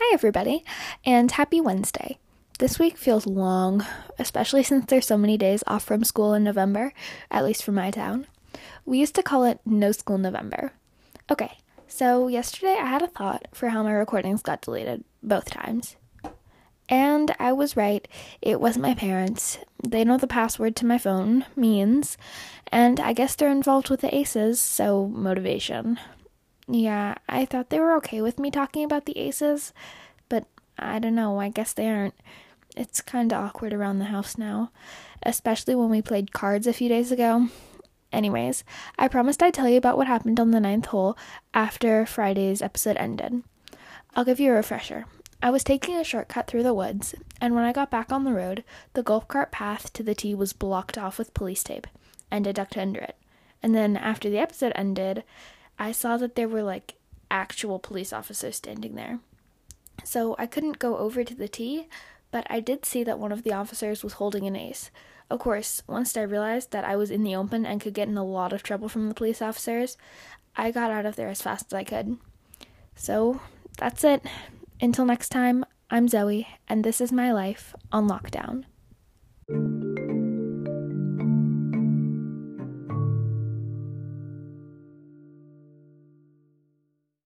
Hi, everybody, and happy Wednesday. This week feels long, especially since there's so many days off from school in November, at least for my town. We used to call it No School November. Okay, so yesterday I had a thought for how my recordings got deleted, both times. And I was right, it wasn't my parents. They know the password to my phone, means, and I guess they're involved with the ACEs, so motivation. Yeah, I thought they were okay with me talking about the aces, but I don't know, I guess they aren't. It's kind of awkward around the house now, especially when we played cards a few days ago. Anyways, I promised I'd tell you about what happened on the ninth hole after Friday's episode ended. I'll give you a refresher. I was taking a shortcut through the woods, and when I got back on the road, the golf cart path to the tee was blocked off with police tape, and I ducked under it. And then after the episode ended, I saw that there were like actual police officers standing there. So I couldn't go over to the tee, but I did see that one of the officers was holding an ace. Of course, once I realized that I was in the open and could get in a lot of trouble from the police officers, I got out of there as fast as I could. So that's it. Until next time, I'm Zoe, and this is my life on lockdown.